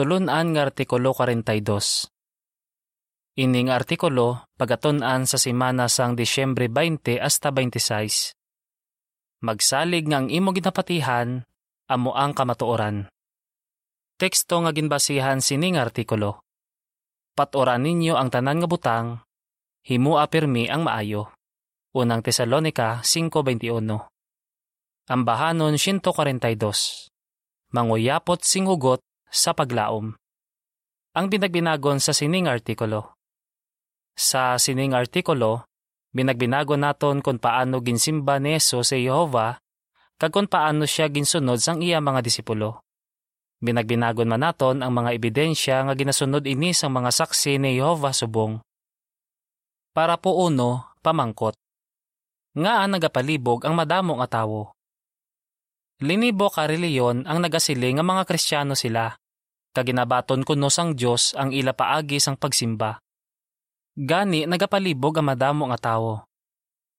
Tulunan nga artikulo 42. Ining artikulo pagatunan sa simana sang Disyembre 20 hasta 26. Magsalig nga ang imo ginapatihan, amo ang kamatuoran. Teksto nga ginbasihan sining artikulo. Paturan ninyo ang tanan nga butang, himua pirmi ang maayo. Unang Tesalonika 5.21 Ambahanon 142 Manguyapot sing hugot sa paglaom. Ang binagbinagon sa sining artikulo. Sa sining artikulo, binagbinago naton kung paano ginsimba ni Jesus sa Jehova kag kung paano siya ginsunod sang iya mga disipulo. Binagbinagon man naton ang mga ebidensya nga ginasunod ini sang mga saksi ni Jehova subong. Para po uno, pamangkot. Nga ang nagapalibog ang madamo nga tawo. Linibo ka reliyon ang nagasiling nga mga kristyano sila kaginabaton kuno sang Dios ang ila paagi sang pagsimba. Gani nagapalibog ang madamo nga tawo.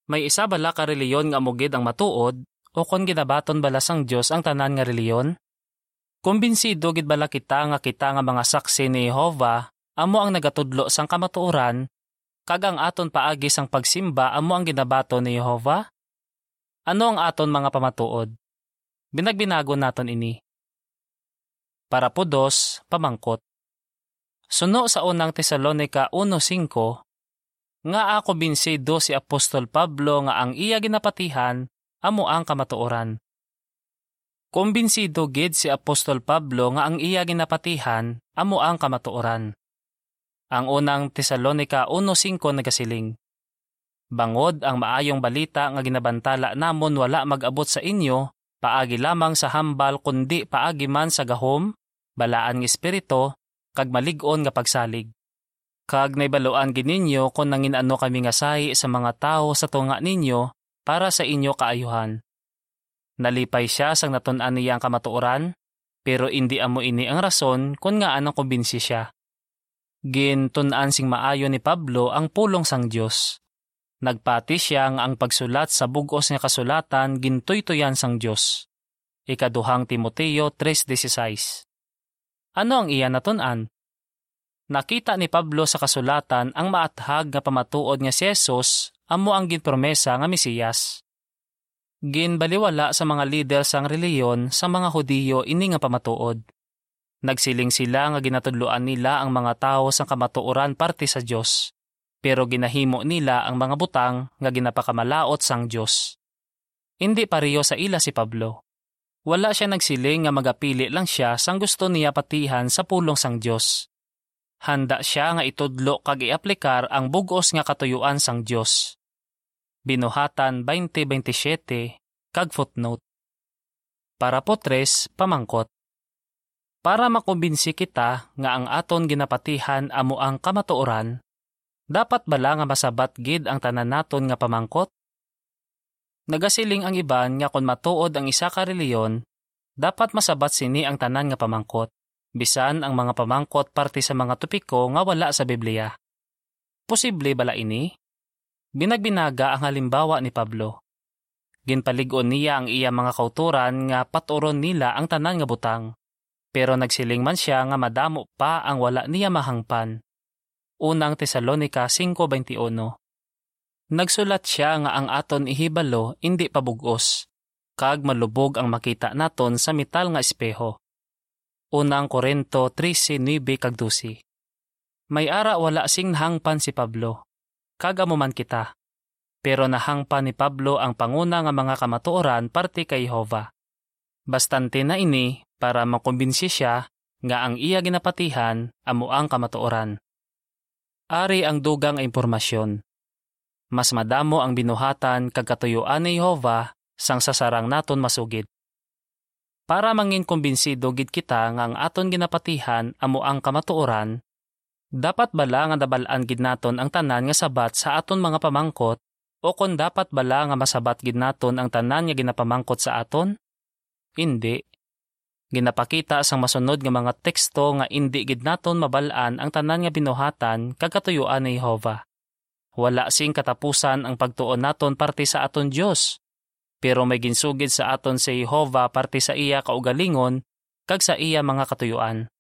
May isa bala ka reliyon nga mugid ang matuod o kon ginabaton bala sang Dios ang tanan nga reliyon? Kumbinsido gid bala kita nga kita nga mga saksi ni Jehova amo ang nagatudlo sang kamatuoran kag ang aton paagi sang pagsimba amo ang ginabaton ni Jehova? Ano ang aton mga pamatuod? Binagbinago naton ini para po dos, pamangkot. Suno sa unang Tesalonika 1.5, nga ako binsido si Apostol Pablo nga ang iya ginapatihan, amo ang kamatuoran. Kumbinsido gid si Apostol Pablo nga ang iya ginapatihan, amo ang kamatuoran. Ang unang Tesalonika 1.5 nagasiling. Bangod ang maayong balita nga ginabantala namon wala mag-abot sa inyo, paagi lamang sa hambal kundi paagi man sa gahom, balaan ng espiritu, kag malig-on nga pagsalig. Kag naibaluan gininyo kung nangin ano kami nga sahi sa mga tao sa tunga ninyo para sa inyo kaayuhan. Nalipay siya sang natun-an niya ang kamatuoran, pero hindi amo ini ang rason kung nga anong kumbinsi siya. Gin tun-an sing maayo ni Pablo ang pulong sang Dios. Nagpati siya ang pagsulat sa bugos nga kasulatan gintoy-toyan sang Dios. Ikaduhang Timoteo 3.16 ano ang iyan natunan? Nakita ni Pablo sa kasulatan ang maathag nga pamatuod nga si Jesus amo ang ginpromesa nga Mesiyas. Ginbaliwala sa mga lider sang reliyon sa mga Hudiyo ini nga pamatuod. Nagsiling sila nga ginatudloan nila ang mga tao sa kamatuoran parte sa Dios, pero ginahimo nila ang mga butang nga ginapakamalaot sang Dios. Hindi pareho sa ila si Pablo. Wala siya nagsiling nga magapili lang siya sang gusto niya patihan sa pulong sang Dios. Handa siya nga itudlo kag iaplikar ang bugos nga katuyuan sang Dios. Binuhatan 2027 kag footnote. Para po tres, pamangkot. Para makumbinsi kita nga ang aton ginapatihan amo ang kamatuoran, dapat bala nga masabat gid ang tanan naton nga pamangkot? Nagasiling ang iban nga kung matuod ang isa ka reliyon, dapat masabat sini ang tanan nga pamangkot, bisan ang mga pamangkot parte sa mga topiko nga wala sa Biblia. Posible bala ini? Binagbinaga ang halimbawa ni Pablo. Ginpaligon niya ang iya mga kauturan nga paturon nila ang tanan nga butang. Pero nagsiling man siya nga madamo pa ang wala niya mahangpan. Unang Tesalonika 5.21 Nagsulat siya nga ang aton ihibalo hindi pabugos, kag malubog ang makita naton sa metal nga espeho. Unang Korento 13:9 kag 12. May ara wala sing nahangpan si Pablo. Kagamo man kita. Pero nahangpan ni Pablo ang panguna nga mga kamatuoran parte kay Jehova. Bastante na ini para makumbinsi siya nga ang iya ginapatihan amo ang kamatuoran. Ari ang dugang impormasyon mas madamo ang binuhatan kag katuyuan ni Jehova sang sasarang naton masugid. Para mangin kumbinsido gid kita nga ang aton ginapatihan amo ang kamatuoran, dapat bala nga dabalaan gid naton ang tanan nga sabat sa aton mga pamangkot o kon dapat bala nga masabat gid naton ang tanan nga ginapamangkot sa aton? Hindi. Ginapakita sang masunod nga mga teksto nga indi gid naton mabalaan ang tanan nga binuhatan kag katuyuan ni Jehova. Wala sing katapusan ang pagtuon naton parte sa aton Dios. Pero may ginsugid sa aton si Jehova parte sa iya kaugalingon kag sa iya mga katuyuan.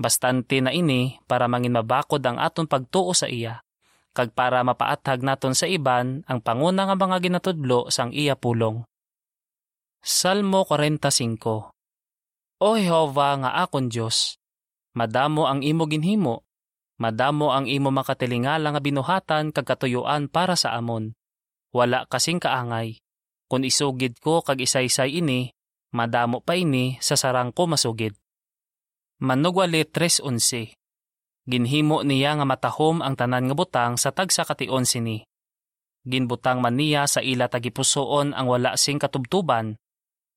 Bastante na ini para mangin mabakod ang aton pagtuo sa iya, kag para mapaatag naton sa iban ang panguna nga mga ginatudlo sang iya pulong. Salmo 45 O Jehova nga akon Dios, madamo ang imo ginhimo, madamo ang imo makatilingala nga binuhatan kag katuyuan para sa amon. Wala kasing kaangay. Kung isugid ko kag isaysay ini, madamo pa ini sa sarang ko masugid. Manugwali 3.11 Ginhimo niya nga matahom ang tanan nga butang sa tagsa kation sini. Ginbutang man niya sa ila tagipusoon ang wala sing katubtuban,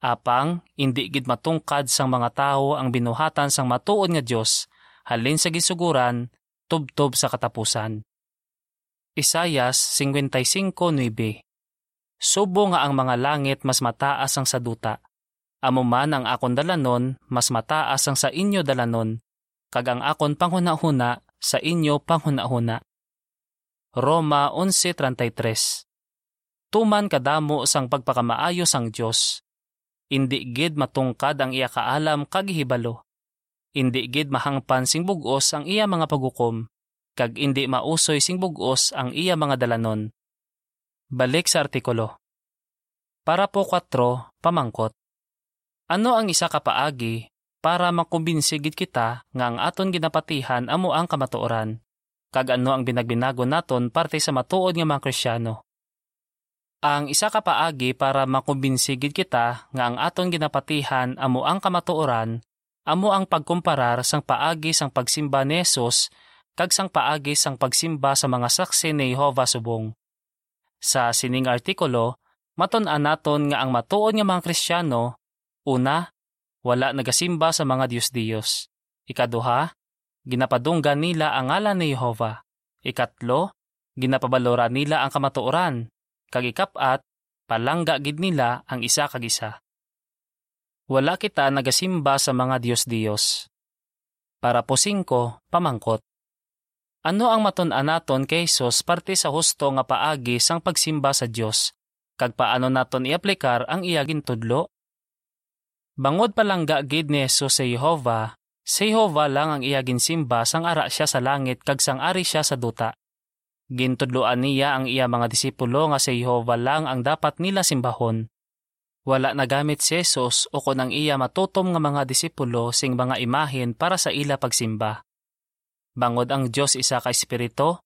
apang indi gid matungkad sang mga tawo ang binuhatan sang matuod nga Dios halin sa gisuguran tubtob sa katapusan. Isayas 55:9 Subo nga ang mga langit mas mataas ang sa duta Amo man ang akon dalanon, mas mataas ang sa inyo dalanon, kag ang akon panghuna-huna sa inyo panghuna-huna. Roma 11.33 Tuman kadamo sang pagpakamaayo sang Dios. Indi gid matungkad ang iya kaalam kag hibalo. Indi gid mahangpan sing bugos ang iya mga pagukom, kag indi mausoy sing bugos ang iya mga dalanon. Balik sa artikulo. Para po 4, pamangkot. Ano ang isa ka paagi para makumbinsigid kita nga ang aton ginapatihan amo ang kamatuoran? Kag ano ang binagbinago naton parte sa matuod nga mga Krisyano? Ang isa ka paagi para makumbinsigid kita nga ang aton ginapatihan amo ang kamatuoran amo ang pagkumparar sang paagi sang pagsimba ni Jesus kag sang paagi sang pagsimba sa mga saksi ni Jehovah subong. Sa sining artikulo, maton-an naton nga ang matuod nga mga Kristiyano Una, wala nagasimba sa mga Diyos-Diyos. Ikaduha, ginapadunggan nila ang ngalan ni Jehova. Ikatlo, ginapabalora nila ang kamatuoran. Kag ikapat, palangga gid nila ang isa kag isa. Wala kita nagasimba sa mga Diyos-Diyos. Para po singko, pamangkot. Ano ang matun-an naton kay Jesus parte sa husto nga paagi sang pagsimba sa Dios? Kag paano naton iaplikar ang iyagin tudlo? Bangod palangga gid ni Jesus sa Jehova, si Jehova lang ang iya ginsimba sang ara siya sa langit kag sang ari siya sa duta. Gintudloan niya ang iya mga disipulo nga si Jehova lang ang dapat nila simbahon. Wala nagamit si Jesus o kon ang iya matutom nga mga disipulo sing mga imahin para sa ila pagsimba. Bangod ang Dios isa ka espiritu,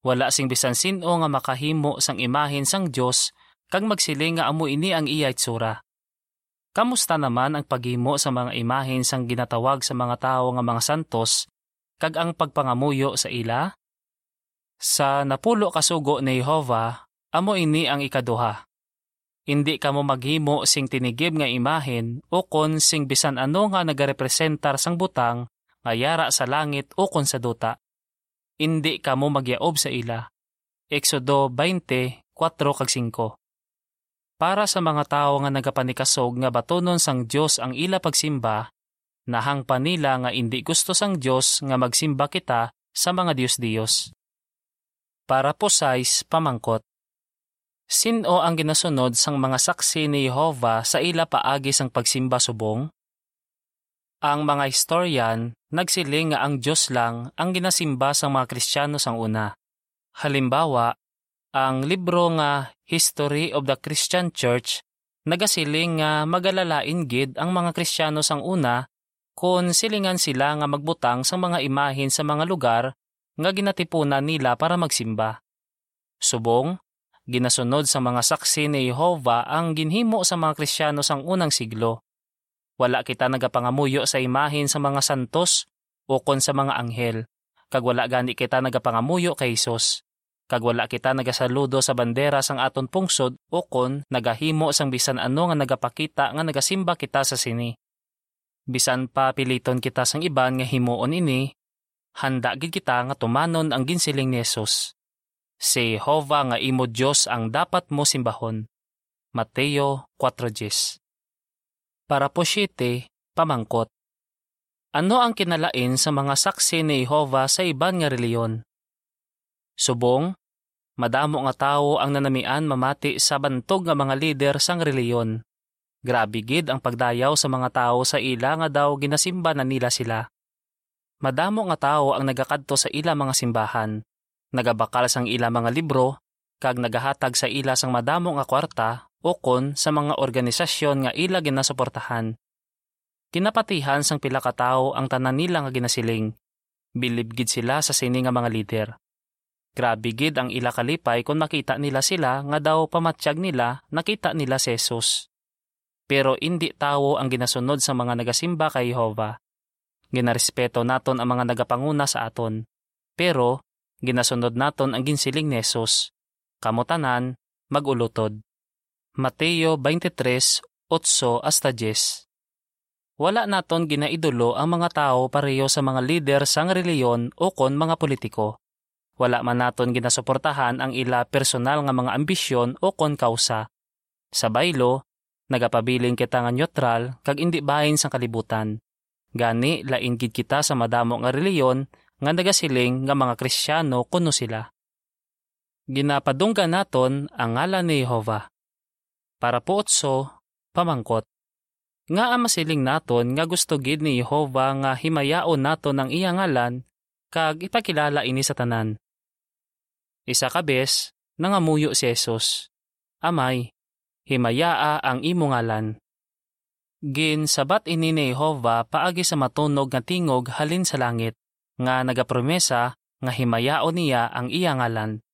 wala sing bisan sino nga makahimo sang imahin sang Dios kag magsiling nga amo ini ang iya itsura. Kamusta naman ang paghimo sa mga imahin sang ginatawag sa mga tao nga mga santos kag ang pagpangamuyo sa ila? Sa napulo kasugo ni Jehova, amo ini ang ikaduha. Hindi ka mo maghimo sing tinigib nga imahin o kon sing bisan ano nga nagarepresentar sang butang nga yara sa langit o kon sa duta. Hindi ka mo magyaob sa ila. Exodo 20, 4 kag 5 para sa mga tao nga nagapanikasog nga batonon sang Dios ang ila pagsimba, nahang panila nga indi gusto sang Dios nga magsimba kita sa mga Dios-Dios. Para po size pamangkot. Sino ang ginasunod sang mga saksi ni Jehova sa ila paagi sang pagsimba subong? Ang mga historian nagsiling nga ang Diyos lang ang ginasimba sang mga Kristiyano sang una. Halimbawa, ang libro nga History of the Christian Church nagasiling nga magalalain gid ang mga Kristiyano sang una kung silingan sila nga magbutang sa mga imahin sa mga lugar nga ginatipunan nila para magsimba. Subong, ginasunod sa mga saksi ni Jehova ang ginhimo sa mga Kristiyano sang unang siglo. Wala kita nagapangamuyo sa imahin sa mga santos o kon sa mga anghel, kag wala gani kita nagapangamuyo kay Hesus kag wala kita nagasaludo sa bandera sang aton pungsod o kon nagahimo sang bisan ano nga nagapakita nga nagasimba kita sa sini. Bisan pa piliton kita sang iban nga himuon ini, handa gid kita nga tumanon ang ginsiling ni Jesus. Si Jehovah nga imo Dios ang dapat mo simbahon. Mateo 4.10 Para po siyete, pamangkot. Ano ang kinalain sa mga saksi ni Jehovah sa iban nga reliyon? Subong, Madamo nga tao ang nanamian mamati sa bantog nga mga lider sang reliyon. Grabe gid ang pagdayaw sa mga tao sa ila nga daw ginasimba na nila sila. Madamo nga tawo ang nagakadto sa ila mga simbahan, nagabakal sang ila mga libro, kag nagahatag sa ila sang madamo nga kwarta o kon sa mga organisasyon nga ila ginasuportahan. Kinapatihan sang pila ka tawo ang tanan nila nga ginasiling. Bilibgid sila sa sini nga mga lider. Grabe gid ang ila kalipay kung makita nila sila nga daw pamatsyag nila nakita nila si Jesus. Pero hindi tawo ang ginasunod sa mga nagasimba kay Jehova. Ginarespeto naton ang mga nagapanguna sa aton. Pero ginasunod naton ang ginsiling ni Jesus. Kamutanan, magulutod. Mateo 23, 8 hasta 10 Wala naton ginaidolo ang mga tao pareho sa mga lider sang reliyon o kon mga politiko wala man naton ginasuportahan ang ila personal nga mga ambisyon o kon kausa. Sa baylo, nagapabiling kita nga neutral kag indi bahin sa kalibutan. Gani lain gid kita sa madamo nga reliyon nga nagasiling nga mga Kristiyano kuno sila. Ginapadungga naton ang ngalan ni Jehova. Para po otso, pamangkot. Nga ang masiling naton nga gusto gid ni Jehova nga himayaon naton ang iya ngalan kag ipakilala ini sa tanan. Isa ka bes, nangamuyo si Jesus. Amay, himayaa ang imo ngalan. Gin sabat ini ni Jehova paagi sa matunog nga tingog halin sa langit, nga nagapromesa nga himayao niya ang iya ngalan.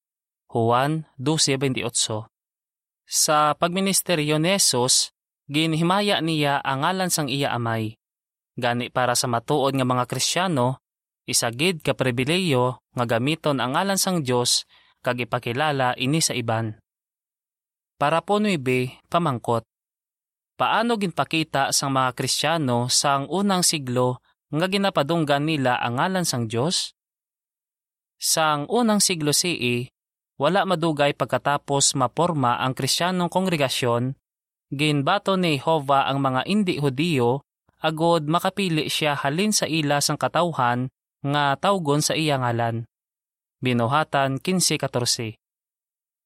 Juan 12.28 Sa pagministeryo ni Jesus, ginhimaya niya ang ngalan sang iya amay. Gani para sa matuod nga mga Kristiyano, isagid ka pribileyo nga gamiton ang ngalan sang Dios kag ipakilala ini sa iban. Para po nuibe, pamangkot. Paano ginpakita sang mga Kristiyano sang unang siglo nga ginapadunggan nila ang ngalan sang Dios? Sang unang siglo CE, wala madugay pagkatapos maporma ang Kristiyanong kongregasyon, ginbato ni Jehova ang mga indi Hudiyo agod makapili siya halin sa ila sang katawhan nga tawgon sa iya ngalan. Binuhatan 15-14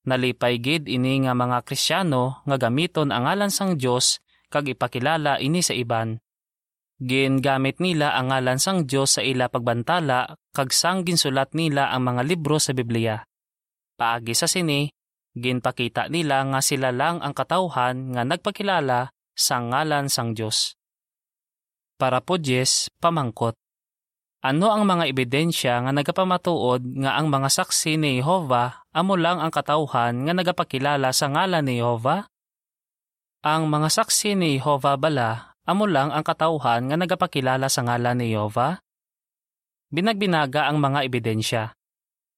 Nalipay gid ini nga mga Krisyano nga gamiton ang ngalan sang Dios kag ipakilala ini sa iban. Gin gamit nila ang ngalan sang Dios sa ila pagbantala kag sang ginsulat nila ang mga libro sa Biblia. Paagi sa sini, ginpakita nila nga sila lang ang katawhan nga nagpakilala sa ngalan sang Dios. Para po Jess, pamangkot. Ano ang mga ebidensya nga nagapamatuod nga ang mga saksi ni Jehova amo lang ang katauhan nga nagapakilala sa ngalan ni Jehova? Ang mga saksi ni Jehova bala amo lang ang katauhan nga nagapakilala sa ngalan ni Jehova? Binagbinaga ang mga ebidensya.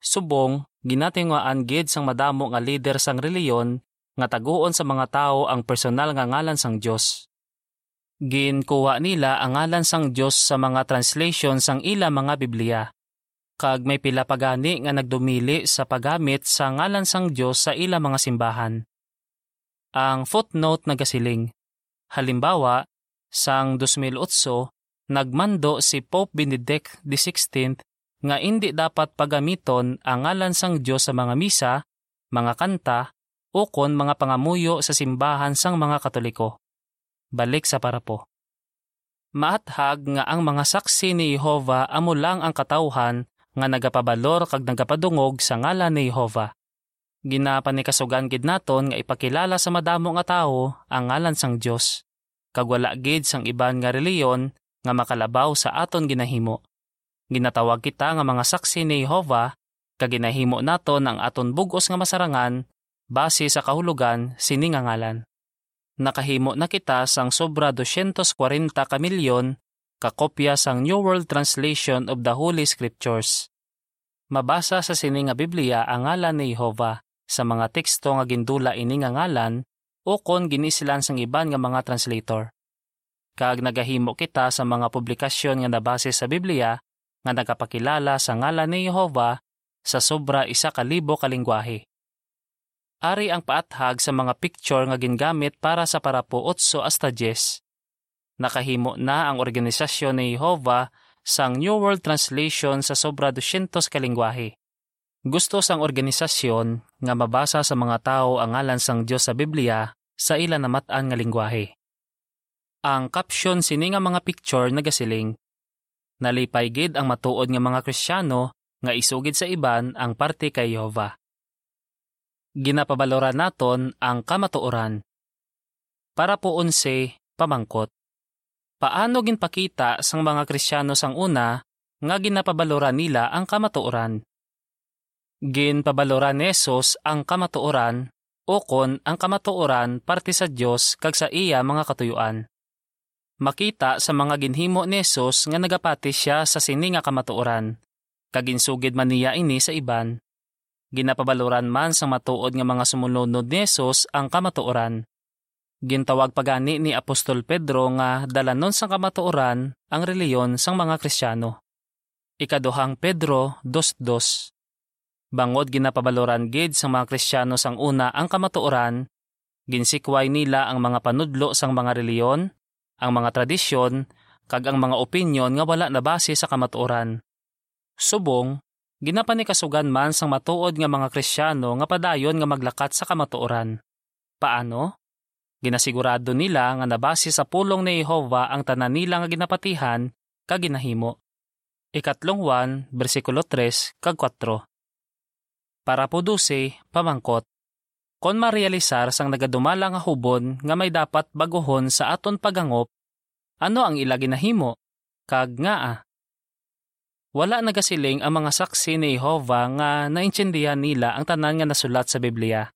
Subong, ginatinguan gid sang madamo nga leader sang reliyon nga taguon sa mga tao ang personal nga ngalan sang Dios. Ginkuha nila ang ngalan sang Dios sa mga translation sang ila mga Biblia. Kag may pila pagani nga nagdumili sa paggamit sa ngalan sang Dios sa ila mga simbahan. Ang footnote nagasiling. Halimbawa, sang 2008, nagmando si Pope Benedict XVI nga hindi dapat pagamiton ang ngalan sang Dios sa mga misa, mga kanta, o kon mga pangamuyo sa simbahan sang mga Katoliko balik sa parapo. Maathag nga ang mga saksi ni Jehova amo lang ang katawhan nga nagapabalor kag nagapadungog sa ngalan ni Jehova. Ginapanikasugan gid naton nga ipakilala sa madamo nga tawo ang ngalan sang Dios. Kag wala gid sang iban nga reliyon nga makalabaw sa aton ginahimo. Ginatawag kita nga mga saksi ni Jehova kag ginahimo naton ang aton bugos nga masarangan base sa kahulugan sini nga ngalan nakahimo na kita sang sobra 240 ka milyon kakopya sang New World Translation of the Holy Scriptures. Mabasa sa sini nga Biblia ang ngalan ni Jehova sa mga teksto nga gindula ini nga ngalan o kon ginisilan sang iban nga mga translator. Kag nagahimo kita sa mga publikasyon nga nabase sa Biblia nga nagapakilala sa ngalan ni Jehova sa sobra isa ka libo. Ari ang paathag sa mga picture nga gingamit para sa parapo 8 hasta 10. Nakahimo na ang organisasyon ni Jehovah sang New World Translation sa sobra 200 kalingwahe. Gusto sang organisasyon nga mabasa sa mga tao ang ngalan sang Dios sa Biblia sa ila namatan nga lingwahe. Ang caption sini nga mga picture nagasiling Nalipay gid ang matuod nga mga Kristiyano nga isugid sa iban ang parte kay Jehova. Ginapabaloran naton ang kamatuoran. Para po unse, pamangkot. Paano ginpakita sang mga Kristiyano sang una nga ginapabaloran nila ang kamatuoran? Ginpabaloran ni Jesus ang kamatuoran o kon ang kamatuoran parte sa Dios kag sa iya mga katuyuan. Makita sa mga ginhimo ni Jesus nga nagapati siya sa sini nga kamatuoran, kag insugid man niya ini sa iban. Ginapabaloran man sa matuod nga mga sumunod ni Jesus ang kamatuoran Gintawag pagani ni Apostol Pedro nga dalanon sang kamatuoran ang reliyon sang mga Kristiyano. Ikaduhang Pedro 2.2 Bangod ginapabaloran gid sang mga Kristiyano sang una ang kamatuoran, ginsikway nila ang mga panudlo sang mga reliyon, ang mga tradisyon, kag ang mga opinyon nga wala na base sa kamatuoran. Subong, ginapanikasugan man sang matuod nga mga Kristiyano nga padayon nga maglakat sa kamatuoran. Paano? Ginasigurado nila nga nabase sa pulong ni Jehova ang tanan nila nga ginapatihan kag ginahimo. Ikatlong 1, bersikulo 3 kag 4. Para po duse, pamangkot. Kon marealisar sang nagadumala nga hubon nga may dapat baguhon sa aton pagangop, ano ang ila ginahimo? Kag nga ah. Wala nagasiling ang mga saksi ni Jehova nga naintindihan nila ang tanan nga nasulat sa Biblia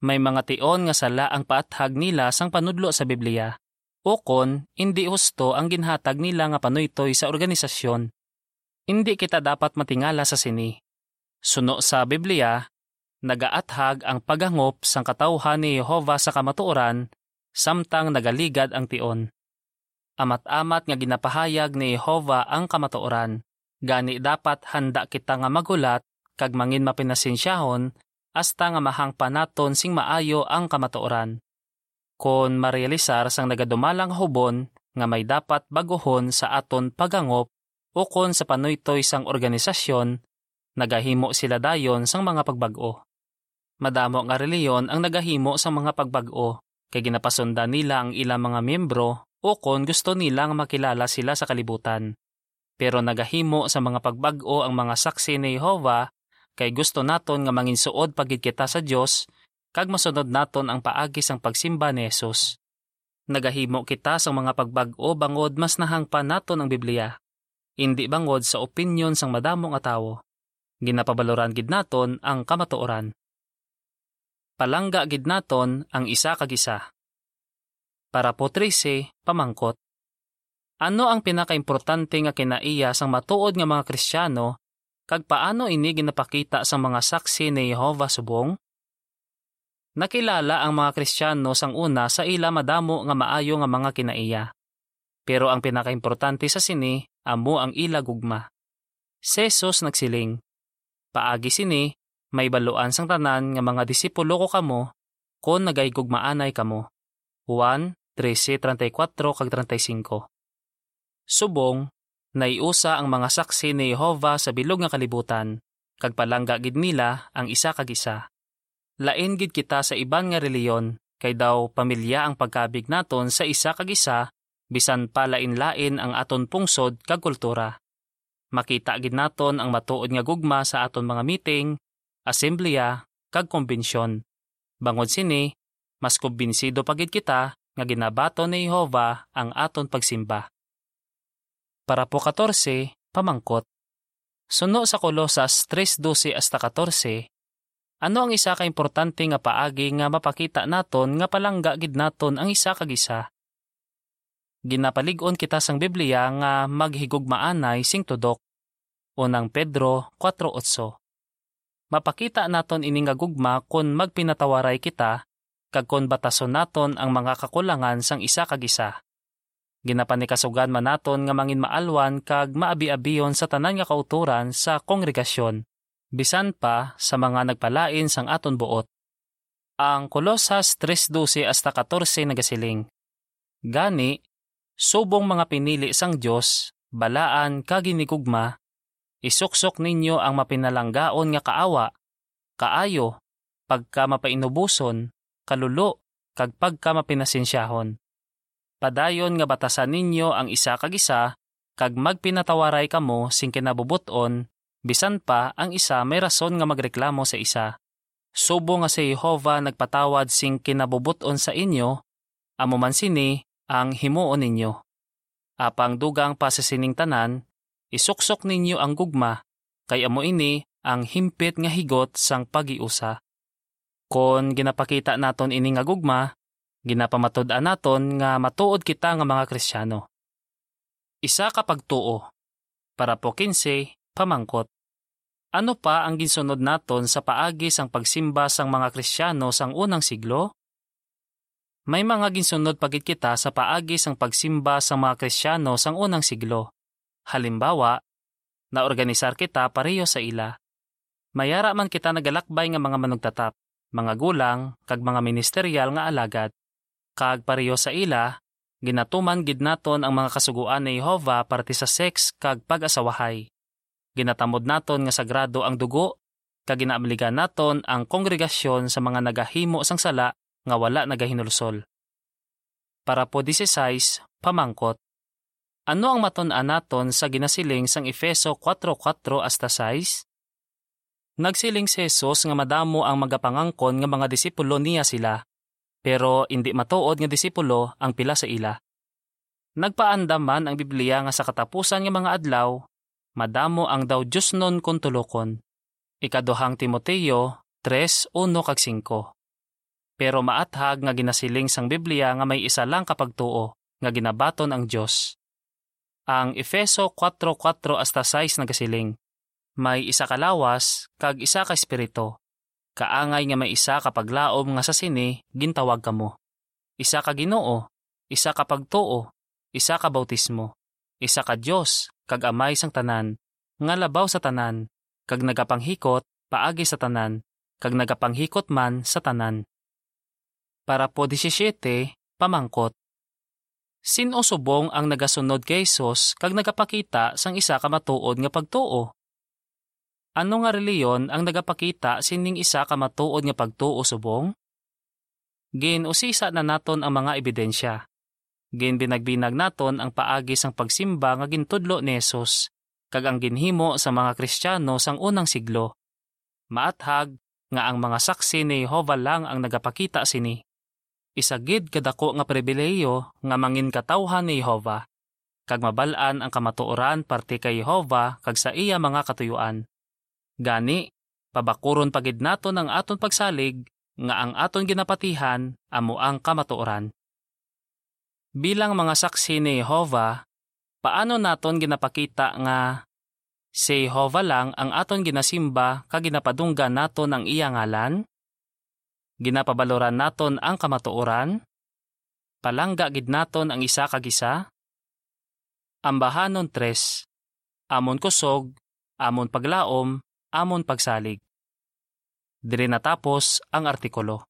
may mga tion nga sala ang paathag nila sang panudlo sa Biblia. O kon, hindi husto ang ginhatag nila nga panuytoy sa organisasyon. Hindi kita dapat matingala sa sini. Suno sa Biblia, nagaathag ang pagangop sang katawhan ni Jehova sa kamatuoran, samtang nagaligad ang tion. Amat-amat nga ginapahayag ni Jehova ang kamatuoran, gani dapat handa kita nga magulat kag mangin mapinasensyahon hasta nga mahangpa naton sing maayo ang kamatuoran. Kon marealisar sang nagadumalang hubon nga may dapat baguhon sa aton pagangop o kon sa panuytoy sang organisasyon, nagahimo sila dayon sang mga pagbag-o. Madamo nga reliyon ang nagahimo sa mga pagbag-o kay ginapasundan nila ang ilang mga miyembro o kon gusto nilang makilala sila sa kalibutan. Pero nagahimo sa mga pagbag-o ang mga saksi ni Jehovah kay gusto naton nga manginsuod pagid kita sa Dios kag masunod naton ang paagi sang pagsimba ni Jesus. Nagahimo kita sa mga pagbag-o bangod mas nahangpa naton ang Biblia. Hindi bangod sa opinyon sang madamo nga tawo. Ginapabaloran gid naton ang kamatuoran. Palangga gid naton ang isa kag isa. Para po 13, pamangkot. Ano ang pinakaimportante nga kinaiya sang matuod nga mga Kristiyano kag paano ini ginapakita sa mga saksi ni Jehova subong? Nakilala ang mga Kristiyano sang una sa ila madamo nga maayo nga mga kinaiya. Pero ang pinakaimportante sa sini, amo ang ila gugma. Sesos nagsiling, Paagi sini, may baluan sang tanan nga mga disipulo ko kamo, kon nagaygugmaanay kamo. 1, 13.34 kag 35. Subong, Naiusa ang mga saksi ni Jehova sa bilog nga kalibutan, kag palangga gid nila ang isa kag isa. Lain gid kita sa iban nga reliyon, kay daw pamilya ang pagkabig naton sa isa kag isa, bisan palain-lain ang aton pungsod kag kultura. Makita gid naton ang matuod nga gugma sa aton mga meeting, asembleya, kag konbensyon. Bangod sini, mas kumbinsido pagid kita nga ginabato ni Jehova ang aton pagsimba. Para po 14, pamangkot. Suno sa Kolosas 3.12 hasta 14, ano ang isa ka importante nga paagi nga mapakita naton nga palangga gid naton ang isa kag isa? Ginapalig-on kita sang Biblia nga maghigugmaanay sing tudok. Unang Pedro 4.8 Mapakita naton ini nga gugma kon magpinatawaray kita kag kon batason naton ang mga kakulangan sang isa kag isa. Ginapanikasugan man naton nga mangin maalwan kag maabi-abiyon sa tanan nga kauturan sa kongregasyon, bisan pa sa mga nagpalain sang aton buot. Ang Kolosas 3.12 hasta 14 nagasiling. Gani, subong mga pinili sang Dios, balaan kaginigugma, isuksok ninyo ang mapinalanggaon nga kaawa, kaayo, pagka mapainubuson, kalulo, kag pagka mapinasensyahon Padayon nga batasan ninyo ang isa kag isa, kag magpinatawaray kamo sing kinabubuton, bisan pa ang isa may rason nga magreklamo sa isa. Subo nga si Jehova nagpatawad sing kinabubuton sa inyo, amo man sini ang himuon ninyo. Apang dugang pa sa sining tanan, isuksok ninyo ang gugma, kay amo ini ang himpit nga higot sang pagiusa. Kon ginapakita naton ini nga gugma, ginapamatod-an naton nga matuod kita nga mga Kristiyano. Isa ka pagtuo. Para po 15, pamangkot. Ano pa ang ginsunod naton sa paagi sang pagsimba sang mga Kristiyano sang unang siglo? May mga ginsunod pagit kita sa paagi sang pagsimba sang mga Kristiyano sang unang siglo. Halimbawa, naorganisar kita pareho sa ila. Mayara man kita nagalakbay nga mga manugtatap, mga gulang, kag mga ministeryal nga alagad. Kag pareho sa ila, ginatuman gid naton ang mga kasuguan ni Jehova parte sa sex kag pag-asawahay ginatamod naton nga sagrado ang dugo, kag ginaamligan naton ang kongregasyon sa mga nagahimo sang sala nga wala nagahinulsol. Para po 16, pamangkot. Ano ang matun-an naton sa ginasiling sang Efeso 4.4 hasta 6? Nagsiling si Jesus nga madamo ang magapangangkon nga mga disipulo niya sila, pero hindi matuod nga disipulo ang pila sa ila. Nagpaandam man ang Biblia nga sa katapusan nga mga adlaw, madamo ang daw Diyos nun kung tulokon. Ikaduhang Timoteo 3.1 kag 5. Pero maathag nga ginasiling sang Biblia nga may isa lang kapag tuo, nga ginabaton ang Diyos. Ang Efeso 4.4 hasta 6 nagasiling, may isa ka lawas, kag isa ka espiritu. Kaangay nga may isa kapag laom nga sa sini, gintawag kamo. Isa ka ginoo, isa ka pagtuo, isa ka bautismo, isa ka Diyos, kag amay sang tanan, nga labaw sa tanan, kag nagapanghikot paagi sa tanan, kag nagapanghikot man sa tanan. Para po 17, pamangkot. Sino subong ang nagasunod kay Jesus kag nagapakita sang isa ka matuod nga pagtuo? Ano nga reliyon ang nagapakita sining isa ka matuod nga pagtuo subong? Ginusisa na naton ang mga ebidensya. Gin binagbinag naton ang paagi sang pagsimba nga gintudlo ni Jesus, kag ang ginhimo sa mga Kristiyano sang unang siglo. Maathag nga ang mga saksi ni Jehova lang ang nagapakita sini. Isagid kadako nga pribileyo nga mangin katawhan ni Jehova, kag mabalaan ang kamatuoran parte kay Jehova kag sa iya mga katuyuan. Gani, pabakuron pagid naton ang aton pagsalig nga ang aton ginapatihan amo ang kamatuoran. Bilang mga saksi ni Jehovah, paano naton ginapakita nga si Jehovah lang ang aton ginasimba kag ginapadunggan naton ang iya ngalan? Ginapabaloran naton ang kamatuoran? Palangga gid naton ang isa kag isa? Ambahanon tres, amon kusog, amon paglaom, amon pagsalig. Dire natapos ang artikulo.